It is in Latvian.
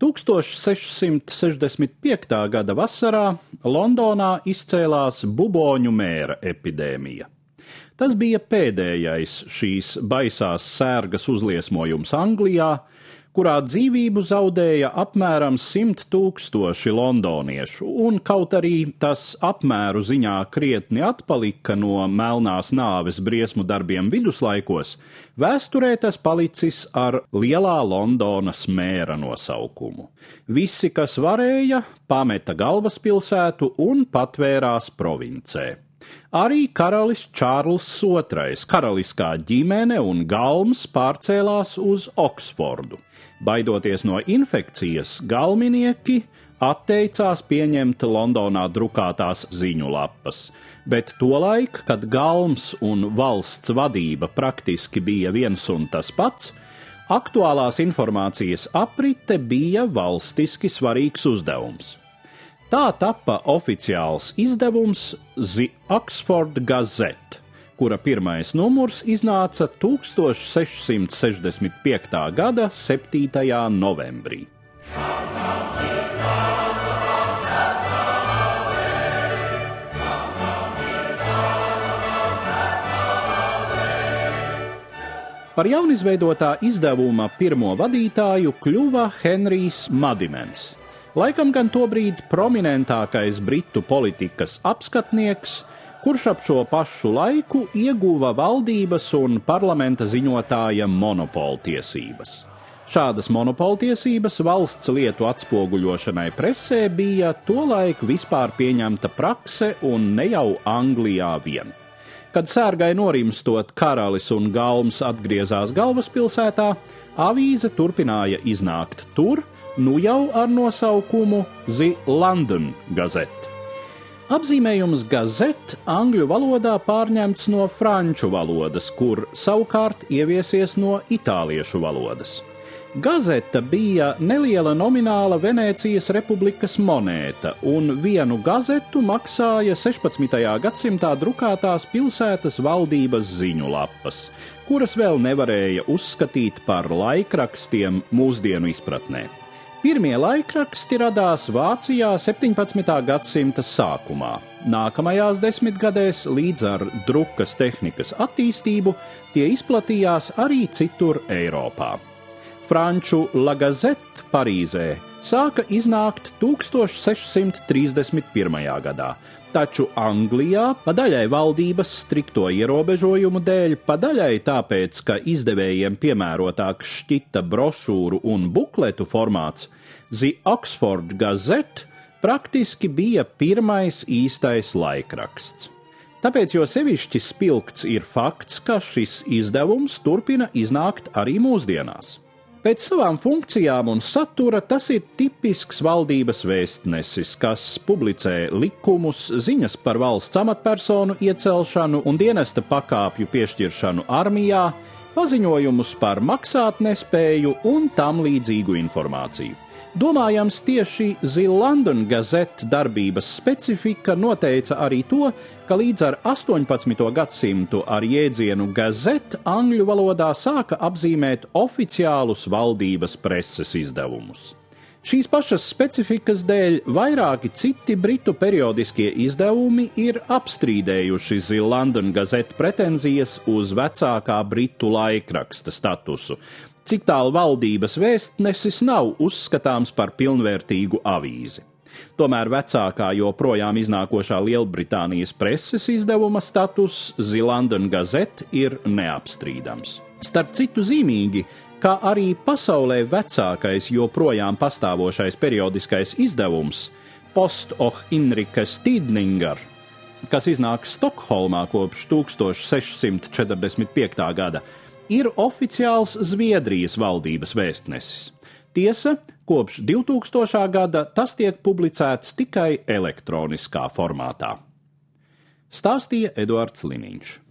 1665. gada vasarā Londonā izcēlās buboņu mēra epidēmija. Tas bija pēdējais šīs baisās sērgas uzliesmojums Anglijā, kurā dzīvību zaudēja apmēram simt tūkstoši londoniešu, un kaut arī tas apmēru ziņā krietni atpalika no melnās nāves briesmu darbiem viduslaikos, vēsturē tas palicis ar lielā Londonas mēra nosaukumu. Visi, kas varēja, pameta galvaspilsētu un patvērās provincē. Arī karalis Čārls II, karaliskā ģimene un galms pārcēlās uz Oksfordu. Baidoties no infekcijas, galminieki atteicās pieņemt Londonā drukātās ziņu lapas, bet tolaik, kad galms un valsts vadība praktiski bija viens un tas pats, aktuālās informācijas aprite bija valstiski svarīgs uzdevums. Tā tappa oficiāls izdevums The Oxford Gazette kura pirmais numurs iznāca 1665. gada 7. novembrī. Par jaunizveidotā izdevuma pirmo vadītāju kļuva Henrijs Madimens. Laikam gan tobrīd prominentākais britu politikas apskatnieks, kurš ap šo pašu laiku ieguva valdības un parlamenta ziņotāja monopoltiesības. Šādas monopoltiesības valsts lietu atspoguļošanai presē bija tolaik vispār pieņemta prakse un ne jau Anglijā vien. Kad sērgai norimstot, karalis un galms atgriezās galvaspilsētā, avīze turpināja iznākt tur, nu jau ar nosaukumu The London Gazette. Apzīmējums gazete angļu valodā pārņemts no franču valodas, kur savukārt ieviesies no itāliešu valodas. Gazeta bija neliela nomināla Venecijas republikas monēta, un vienu gazetu maksāja 16. gadsimtā drukātās pilsētas valdības ziņu lapas, kuras vēl nevarēja uzskatīt par laikrakstiem mūsdienu izpratnē. Pirmie laikraksti radās Vācijā 17. gadsimta sākumā. Nākamajās desmitgadēs, līdz ar drukas tehnikas attīstību, tie izplatījās arī citur Eiropā. Franču Lagazette Parīzē sāka iznākt 1631. gadā, taču Anglijā pa daļai valdības strikto ierobežojumu dēļ, pa daļai tāpēc, ka izdevējiem piemērotāks šķita brošūru un bukletu formāts, The Oxford Gazette praktiski bija pirmais īstais laikraksts. Tāpēc jo sevišķi spilgts ir fakts, ka šis izdevums turpina iznākt arī mūsdienās. Pēc savām funkcijām un satura tas ir tipisks valdības vēstnesis, kas publicē likumus, ziņas par valsts amatpersonu iecelšanu un dienesta pakāpju piešķiršanu armijā, paziņojumus par maksātnespēju un tam līdzīgu informāciju. Domājams, tieši Zillandon gazeta darbības specifika noteica arī to, ka līdz ar 18. gadsimtu ar jēdzienu gazeta angļu valodā sāka apzīmēt oficiālus valdības preses izdevumus. Šīs pašas specifikas dēļ vairāki citi britu periodiskie izdevumi ir apstrīdējuši Zillandon gazeta pretenzijas uz vecākā britu laikraksta statusu, cik tālu valdības vēstnesis nav uzskatāms par pilnvērtīgu avīzi. Tomēr vecākā joprojām iznākošā Lielbritānijas preses izdevuma status Zilandon Gazette ir neapstrīdams. Starp citu zīmīgi, kā arī pasaulē vecākais joprojām pastāvošais periodiskais izdevums Post och Inrikas Tidninger, kas iznāk Stokholmā kopš 1645. gada, ir oficiāls Zviedrijas valdības vēstnesis. Tiesa, kopš 2000. gada tas tiek publicēts tikai elektroniskā formātā. Stāstīja Eduards Liniņš.